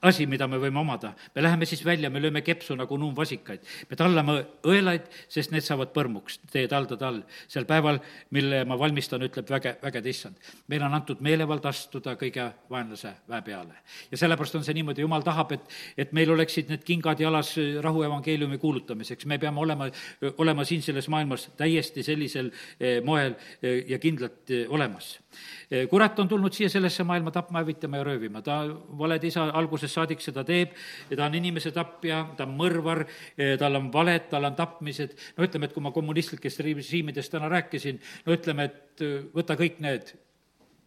asi, mida me võime omada. me läheme siis välja, me lööme kepsu nagu nuumvasikaid. me tallame õelaid, sest need saavad põrmuks teie taldade all. sel päeval, mille ma valmistan, ütleb väge, vägede issand. meile on antud meelevald astuda kõige vaenlase väe peale. ja sellepärast on see niimoodi, jumal tahab, et, et meil oleksid need kingad jalas rahu evangeeliumi kuulutamiseks. me peame olema, olema siin selles maailmas täiesti sellisel moel ja kindlalt olemas kurat on tulnud siia sellesse maailma tapma, hävitama ja röövima, ta valede isa algusest saadik seda teeb, ta on inimese tapja, ta on mõrvar, tal on valed, tal on tapmised, no ütleme, et kui ma kommunistlikest režiimidest täna rääkisin, no ütleme, et võta kõik need,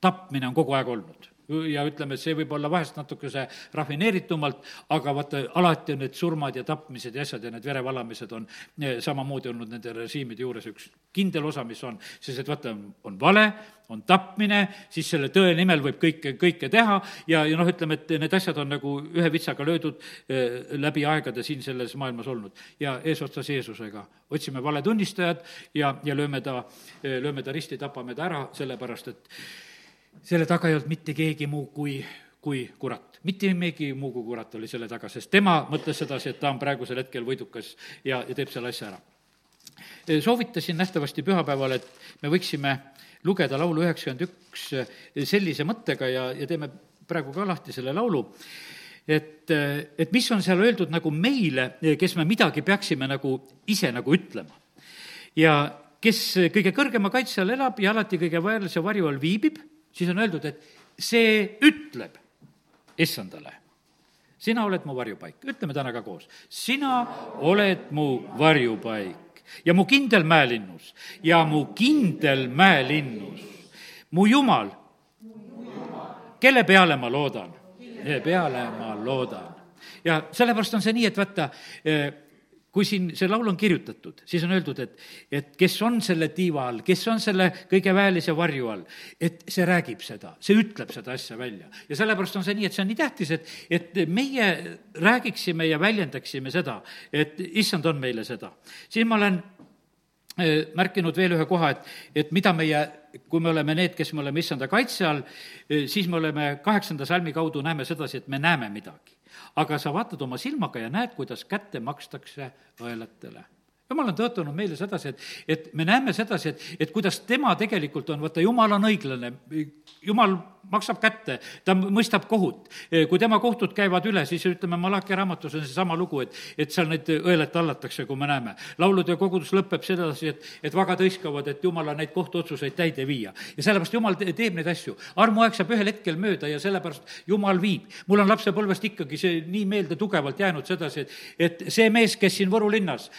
tapmine on kogu aeg olnud ja ütleme, see võib olla vahest natukese rafineeritumalt, aga vaata, alati on need surmad ja tapmised ja asjad ja need verevalamised on eh, samamoodi olnud nende režiimide juures üks kindel osa, mis on, sest et vaata, on vale, on tapmine, siis selle tõe nimel võib kõike, kõike teha ja, ja noh, ütleme, et need asjad on nagu ühe vitsaga löödud eh, läbi aegade siin selles maailmas olnud. ja eesotsas Jeesusega otsime valetunnistajad ja, ja lööme ta, eh, lööme ta risti, tapame ta ära, sellepärast et selle taga ei olnud mitte keegi muu kui, kui kurat. mitte mingi muu kui kurat oli selle taga, sest tema mõtles sedasi, et ta on praegusel hetkel võidukas ja, ja teeb selle asja ära. soovitasin nähtavasti pühapäeval, et me võiksime lugeda laulu üheksakümmend üks sellise mõttega ja, ja teeme praegu ka lahti selle laulu, et, et mis on seal öeldud nagu meile, kes me midagi peaksime nagu ise nagu ütlema. ja kes kõige kõrgema kaitse all elab ja alati kõige vajalise varju all viibib siis on öeldud, et see ütleb issandale, sina oled mu varjupaik, ütleme täna ka koos, sina oled mu varjupaik ja mu kindel mäelinnus ja mu kindel mäelinnus, mu jumal, kelle peale ma loodan? Peale ma loodan. ja sellepärast on see nii, et vaata, kui siin see laul on kirjutatud, siis on öeldud, et, et kes on selle tiiva all, kes on selle kõige väelise varju all, et see räägib seda, see ütleb seda asja välja. ja sellepärast on see nii, et see on nii tähtis, et, et meie räägiksime ja väljendaksime seda, et issand on meile seda. siin ma olen eh, märkinud veel ühe koha, et, et mida meie, kui me oleme need, kes me oleme issanda kaitse all, eh, siis me oleme kaheksanda salmi kaudu näeme sedasi, et me näeme midagi aga sa vaatad oma silmaga ja näed, kuidas kätte makstakse õelatele jumal on tõotanud meile sedasi, et, et me näeme sedasi, et, et kuidas tema tegelikult on, vaata, jumal on õiglane, jumal maksab kätte, ta mõistab kohut. kui tema kohtud käivad üle, siis ütleme, Malachi raamatus on seesama lugu, et, et seal neid õelet tallatakse, kui me näeme. laulude kogudus lõpeb sedasi, et, et vagad hõiskavad, et jumala neid kohtuotsuseid täide viia. ja sellepärast jumal teeb neid asju. armuaeg saab ühel hetkel mööda ja sellepärast jumal viib. mul on lapsepõlvest ikkagi see nii meelde tugevalt jäänud sedasi, et, et see mees, kes siin Võru linnas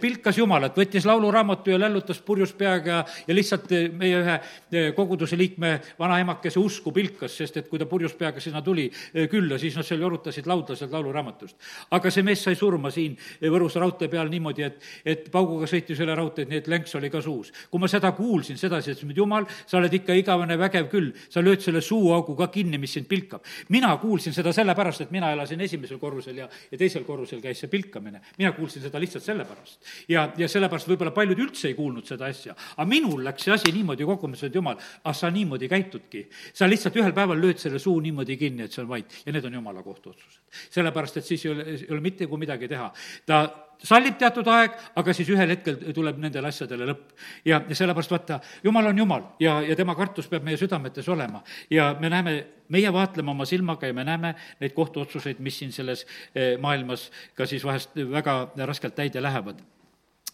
pilk pilkas Jumalat, võttis lauluraamatu ja lällutas purjus peaga ja, lihtsalt eh, meie ühe eh, koguduse liikme vanaemakese usku pilkas, sest et kui ta purjus peaga sinna tuli eh, külla, siis nad seal jorutasid laudlaselt lauluraamatust. aga see mees sai surma siin Võrus raudtee peal niimoodi, et, et pauguga sõitis üle raudteed, nii et länks oli ka suus. kui ma seda kuulsin, sedasi, et jumal, sa oled ikka igavene vägev küll, sa lööd selle suuaugu ka kinni, mis sind pilkab. mina kuulsin seda sellepärast, et mina elasin esimesel korrusel ja, ja teisel korrusel käis see pilkamine. mina kuulsin seda lihtsalt sellepärast ja, ja sellepärast võib-olla paljud üldse ei kuulnud seda asja. aga minul läks see asi niimoodi kokku, ma ütlesin, et jumal, ah sa niimoodi käitudki. sa lihtsalt ühel päeval lööd selle suu niimoodi kinni, et see on vait ja need on jumala kohtuotsused. sellepärast, et siis ei ole, ei ole mitte kui midagi teha. ta sallib teatud aeg, aga siis ühel hetkel tuleb nendele asjadele lõpp. ja, ja sellepärast vaata, jumal on jumal ja, ja tema kartus peab meie südametes olema. ja me näeme, meie vaatleme oma silmaga ja me näeme neid kohtuotsuseid, mis siin selles eh, maailmas ka siis vahest väga raskelt täide lähevad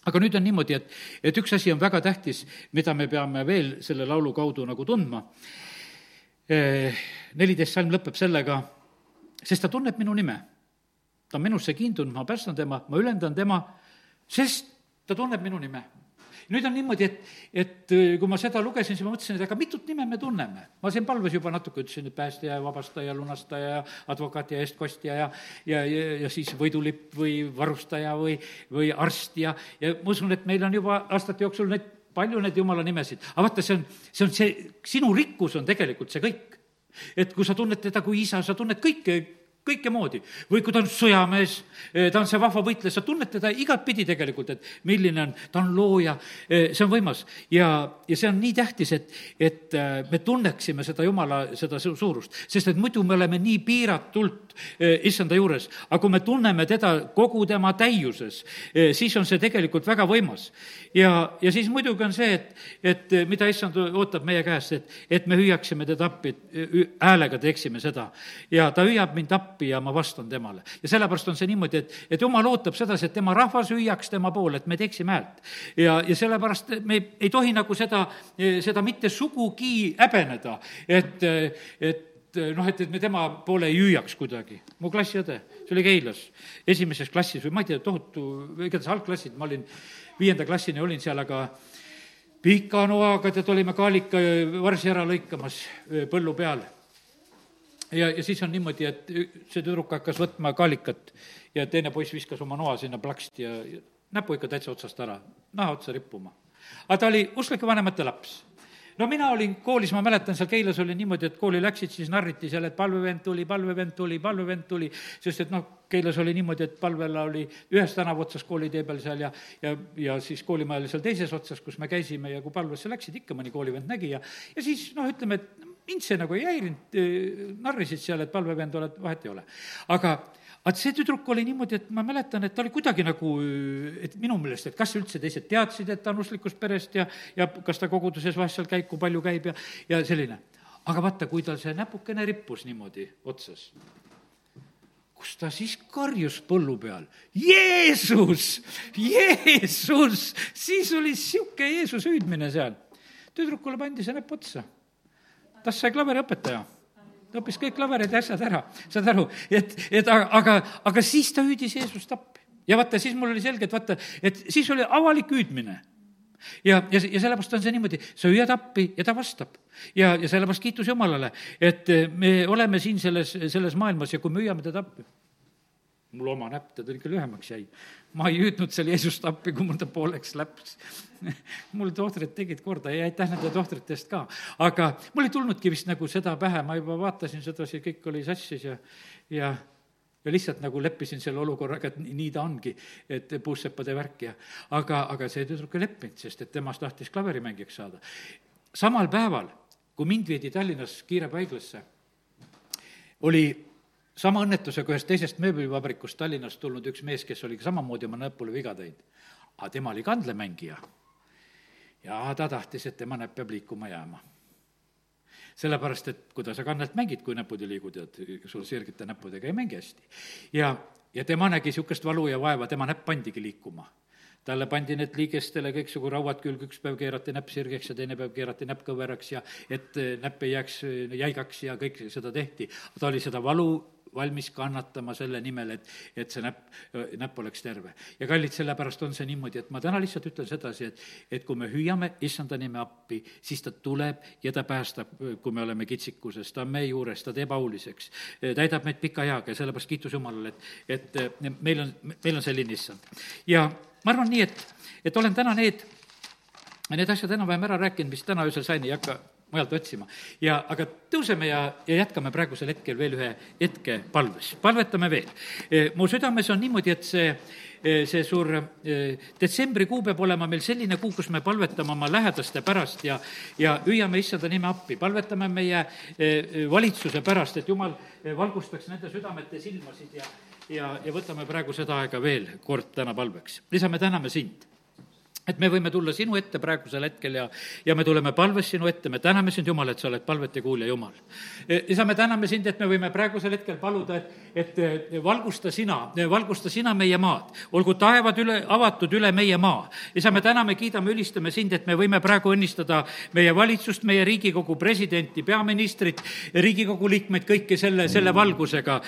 aga nüüd on niimoodi, et, et üks asi on väga tähtis, mida me peame veel selle laulu kaudu nagu tundma. Eh, neliteist salm lõpeb sellega, sest ta tunneb minu nime. ta on minusse kiindunud, ma päästan tema, ma ülendan tema, sest ta tunneb minu nime nüüd on niimoodi, et, et äh, kui ma seda lugesin, siis ma mõtlesin, et aga mitut nime me tunneme. ma siin palves juba natuke ütlesin, et päästja ja vabastaja, lunastaja ja advokaat ja eestkostja ja, ja, ja, ja siis võidulipp või varustaja või, või arst ja, ja ma usun, et meil on juba aastate jooksul neid, palju neid jumala nimesid. aga vaata, see on, see on see, sinu rikkus on tegelikult see kõik. et kui sa tunned teda kui isa, sa tunned kõike kõike moodi. või kui ta on sõjamees, eh, ta on see vahva võitleja, sa tunned teda igatpidi tegelikult, et milline on, ta on looja, eh, see on võimas. ja, ja see on nii tähtis, et, et eh, me tunneksime seda Jumala, seda suurust, sest et muidu me oleme nii piiratult issanda juures, aga kui me tunneme teda kogu tema täiuses, siis on see tegelikult väga võimas. ja, ja siis muidugi on see, et, et mida issand ootab meie käest, et, et me hüüaksime teda appi, häälega teeksime seda. ja ta hüüab mind appi, appi ja ma vastan temale. ja sellepärast on see niimoodi, et, et jumal ootab sedasi, et tema rahvas hüüaks tema poole, et me teeksime häält. ja, ja sellepärast me ei, ei tohi nagu seda, seda mitte sugugi häbeneda, et, et noh, et, et me tema poole ei hüüaks kuidagi. mu klassiõde, see oli Keilas, esimeses klassis või ma ei tea, tohutu, igatahes algklassid, ma olin viienda klassini olin seal, aga pika noaga tead, olime kaalika varsi ära lõikamas põllu peal ja, ja siis on niimoodi, et see tüdruk hakkas võtma kaalikat ja teine poiss viskas oma noa sinna plaksti ja, ja näpu ikka täitsa otsast ära, naha otsa rippuma. aga ta oli usklike vanemate laps no mina olin koolis, ma mäletan, seal Keilas oli niimoodi, et kooli läksid, siis narriti seal, et palvevend tuli, palvevend tuli, palvevend tuli, sest et noh, Keilas oli niimoodi, et palvela oli ühes tänava otsas koolitee peal seal ja, ja, ja siis koolimaja oli seal teises otsas, kus me käisime ja kui palvesse läksid, ikka mõni koolivend nägi ja, ja siis noh, ütleme, et mind see nagu ei häirinud, narrisid seal, et palvevend oled, vahet ei ole. aga, aga see tüdruk oli niimoodi, et ma mäletan, et ta oli kuidagi nagu, et minu meelest, et kas üldse teised teadsid, et ta on usklikust perest ja, ja kas ta koguduses vahest seal käib, kui palju käib ja, ja selline. aga vaata, kui tal see näpukene rippus niimoodi otsas, kus ta siis karjus põllu peal, Jeesus, Jeesus, siis oli sihuke Jeesuse hüüdmine seal. tüdrukule pandi see näpp otsa tast sai klaveriõpetaja ta õppis kõik klaverid ja asjad ära, saad aru, et, et aga, aga, siis ta hüüdis Jeesust appi. ja vaata, siis mul oli selge, et vaata, et siis oli avalik hüüdmine ja, ja, ja sellepärast on see niimoodi, sa hüüad appi ja ta vastab. ja, ja sellepärast kiitus Jumalale, et me oleme siin selles, selles maailmas ja kui me hüüame teda appi, mul oma näpp teda ikka lühemaks jäi. ma ei hüüdnud seal Jeesust appi, kui mul ta pooleks läks. mul tohtrid tegid korda ja aitäh nende tohtrite eest ka. aga mul ei tulnudki vist nagu seda pähe, ma juba vaatasin sedasi, kõik oli sassis ja, ja ja lihtsalt nagu leppisin selle olukorraga, et nii ta ongi, et puusseppade värk ja aga, aga see tüdruk ei leppinud, sest et temast tahtis klaverimängijaks saada. samal päeval, kui mind viidi Tallinnas kiirabihaiglasse, oli sama õnnetusega ühest teisest mööblivabrikust Tallinnast tulnud üks mees, kes oli samamoodi oma näpule viga teinud. aga tema oli kandlemängija. ja ta tahtis, et tema näpp peab liikuma jääma sellepärast, et kuidas sa kannelt mängid, kui näpud ei liigu, tead, sul sirgete näppudega ei mängi hästi. ja, ja tema nägi niisugust valu ja vaeva, tema näpp pandigi liikuma talle pandi need liigestele kõiksugu rauad külge, üks päev keerati näpp sirgeks ja teine päev keerati näpp kõveraks ja et näpp ei jääks jäigaks ja kõik seda tehti. ta oli seda valu valmis kannatama selle nimel, et, et see näpp, näpp oleks terve. ja kallid, sellepärast on see niimoodi, et ma täna lihtsalt ütlen sedasi, et, et kui me hüüame issanda nime appi, siis ta tuleb ja ta päästab, kui me oleme kitsikuses, ta on meie juures, ta teeb auliseks, täidab meid pika eaga ja sellepärast kiitus Jumalale, et, et meil on, meil on selline issand. ja ma arvan nii, et, et olen täna need, need asjad enam-vähem ära rääkinud, mis täna öösel sain, ei hakka mujalt otsima. ja aga tõuseme ja, ja jätkame praegusel hetkel veel ühe hetke palves, palvetame veel. E, mu südames on niimoodi, et see e, see suur e, detsembrikuu peab olema meil selline kuu, kus me palvetame oma lähedaste pärast ja, ja hüüame issanda nime appi, palvetame meie valitsuse pärast, et jumal valgustaks nende südamete silmasid ja, ja, ja võtame praegu seda aega veel kord täna palveks. isa, me täname sind et me võime tulla sinu ette praegusel hetkel ja, ja me tuleme palves sinu ette, me täname sind, Jumal, et sa oled palvete kuulja, Jumal. E, isa, me täname sind, et me võime praegusel hetkel paluda, et, et e, valgusta sina, e, valgusta sina meie maad. olgu taevad üle, avatud üle meie maa. isa, me täname, kiidame, ülistame sind, et me võime praegu õnnistada meie valitsust, meie Riigikogu presidenti, peaministrit, Riigikogu liikmeid, kõiki selle, selle valgusega.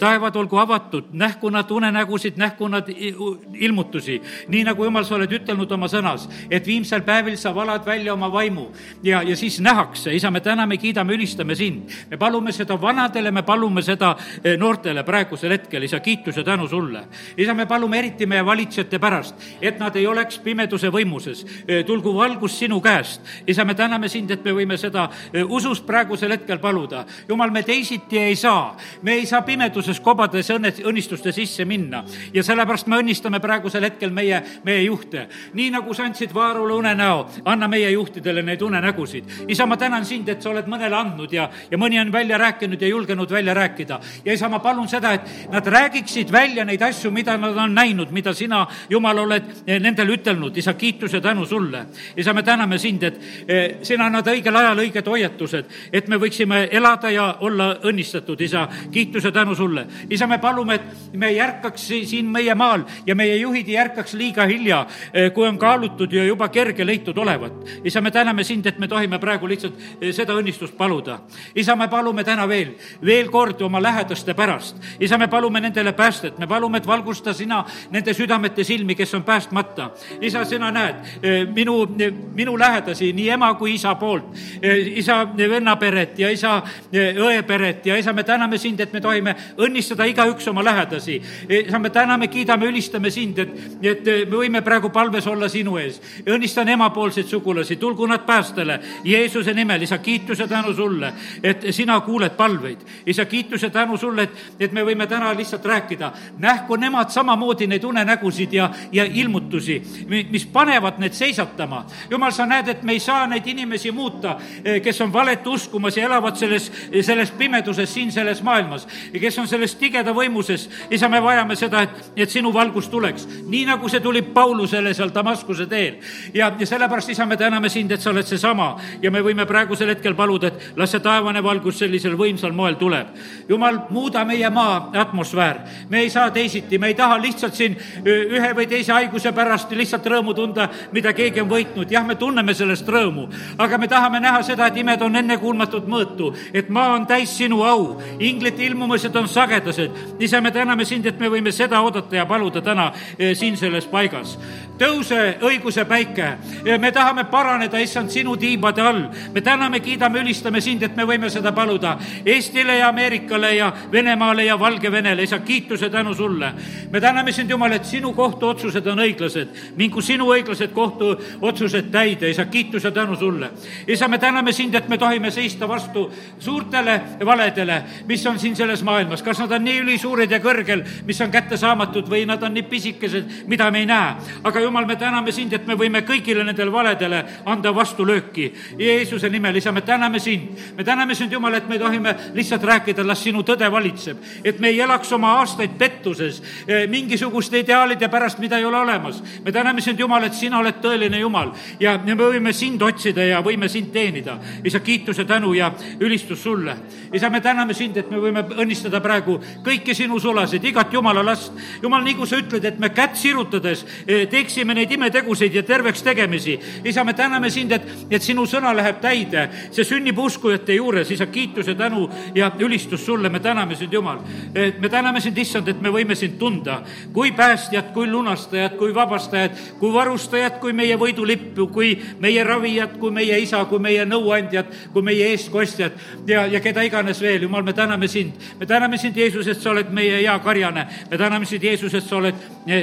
taevad olgu avatud, nähku nad unenägusid, nähku nad ilmutusi, nii nagu Jumal, sa oled ütelnud oma oma sõnas, et viimsel päevil sa valad välja oma vaimu ja, ja siis nähakse, isa, me täname, kiidame, ülistame sind. me palume seda vanadele, me palume seda eh, noortele praegusel hetkel, isa, kiitus ja tänu sulle. isa, me palume eriti meie valitsejate pärast, et nad ei oleks pimeduse võimuses. Eh, tulgu valgus sinu käest. isa, me täname sind, et me võime seda eh, usust praegusel hetkel paluda. jumal, me teisiti ei saa, me ei saa pimeduses kobades õnne, õnnistuste sisse minna ja sellepärast me õnnistame praegusel hetkel meie, meie juhte. nii nagu sa andsid Vaarule unenäo, anna meie juhtidele neid unenägusid. isa, ma tänan sind, et sa oled mõnele andnud ja, ja mõni on välja rääkinud ja julgenud välja rääkida. ja isa, ma palun seda, et nad räägiksid välja neid asju, mida nad on näinud, mida sina, Jumal, oled eh, nendele ütelnud. isa, kiitus ja tänu sulle. isa, me täname sind, et eh, sina annad õigel ajal õiged hoiatused, et me võiksime elada ja olla õnnistatud, isa, kiitus ja tänu sulle. isa, me palume, et me ei ärkaks siin meie maal ja meie juhid ei ärkaks liiga hilja, eh, kui on kaalutud ja juba kerge leitud olevat. isa, me täname sind, et me tohime praegu lihtsalt eh, seda õnnistust paluda. isa, me palume täna veel, veel kord oma lähedaste pärast. isa, me palume nendele päästet, me palume, et valgusta sina nende südamete silmi, kes on päästmata. isa, sina näed eh, minu, minu lähedasi, nii ema kui isa poolt, eh, isa vennaperet ja isa õeperet ja isa, me täname sind, et me tohime õnnistada igaüks oma lähedasi. isa, me täname, kiidame, ülistame sind, et, et me võime praegu palves olla sinu ees. õnnistan emapoolseid sugulasi, tulgu nad päästele Jeesuse nimel, isa, kiitus ja tänu sulle, et sina kuuled palveid. isa, kiitus ja tänu sulle, et, et me võime täna lihtsalt rääkida. nähku nemad samamoodi neid unenägusid ja, ja ilmutusi, mis panevad need seisatama. jumal, sa näed, et me ei saa neid inimesi muuta, eh, kes on valet uskumas ja elavad selles, selles pimeduses siin selles maailmas, kes on selles tigeda võimuses. isa, me vajame seda, et, et sinu valgus tuleks, nii nagu see tuli Paulusele seal Damaskuses Damaskuse teel. ja, ja sellepärast, isa, me täname sind, et sa oled seesama ja me võime praegusel hetkel paluda, et las see taevane valgus sellisel võimsal moel tuleb. jumal, muuda meie maa atmosfäär. me ei saa teisiti, me ei taha lihtsalt siin ühe või teise haiguse pärast lihtsalt rõõmu tunda, mida keegi on võitnud. jah, me tunneme sellest rõõmu, aga me tahame näha seda, et imed on ennekuulmatut mõõtu, et maa on täis sinu au. inglite ilmumised on sagedased. isa, me täname sind, et me võime seda oodata ja paluda täna siin selles paigas. Tõuse õiguse päike. me tahame paraneda, issand, sinu tiibade all. me täname, kiidame, ülistame sind, et me võime seda paluda Eestile ja Ameerikale ja Venemaale ja Valgevenele, isa, kiituse tänu sulle. me täname sind, Jumal, et sinu kohtuotsused on õiglased. mingu sinu õiglased kohtuotsused täide, isa, kiituse tänu sulle. isa, me täname sind, et me tohime seista vastu suurtele valedele, mis on siin selles maailmas, kas nad on nii ülisuured ja kõrgel, mis on kättesaamatud või nad on nii pisikesed, mida me ei näe. aga Jumal, me täname sind, et me võime kõigile nendele valedele anda vastulööki. Jeesuse nimel, isa, me täname sind. me täname sind, Jumal, et me tohime lihtsalt rääkida, las sinu tõde valitseb. et me ei elaks oma aastaid pettuses eh, mingisuguste ideaalide pärast, mida ei ole olemas. me täname sind, Jumal, et sina oled tõeline Jumal ja me võime sind otsida ja võime sind teenida. isa, kiituse, tänu ja ülistus sulle. isa, me täname sind, et me võime õnnistada praegu kõiki sinu sulasid, igat Jumala last. Jumal, nii kui sa ütled, et me kätt sirutades eh, teeksime neid imetegusid ja terveks tegemisi. isa, me täname sind, et, et sinu sõna läheb täide, see sünnib uskujate juures, isa, kiituse, tänu ja ülistus sulle, me täname sind, Jumal. et me täname sind, issand, et me võime sind tunda kui päästjat, kui lunastajat, kui vabastajat, kui varustajat, kui meie võidulippu, kui meie ravijat, kui meie isa, kui meie nõuandjat, kui meie eestkostjat ja, ja keda iganes veel, Jumal, me täname sind. me täname sind, Jeesus, et sa oled meie hea karjane. me täname sind, Jeesus, et sa oled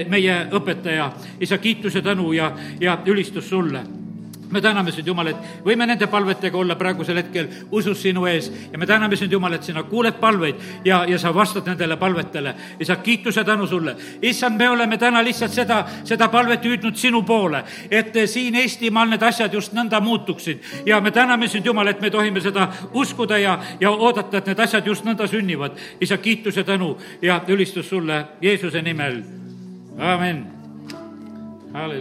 meie õpetaja. isa, kiituse, tänu ja, ja ülistus sulle me täname sind, Jumal, et võime nende palvetega olla praegusel hetkel usus sinu ees ja me täname sind, Jumal, et sina kuuled palveid ja, ja sa vastad nendele palvetele. isa, kiituse tänu sulle. issand, me oleme täna lihtsalt seda, seda palvet hüüdnud sinu poole, et siin Eestimaal need asjad just nõnda muutuksid. ja me täname sind, Jumal, et me tohime seda uskuda ja, ja oodata, et need asjad just nõnda sünnivad. isa, kiituse tänu ja ülistus sulle Jeesuse nimel. amin. Hallelujah.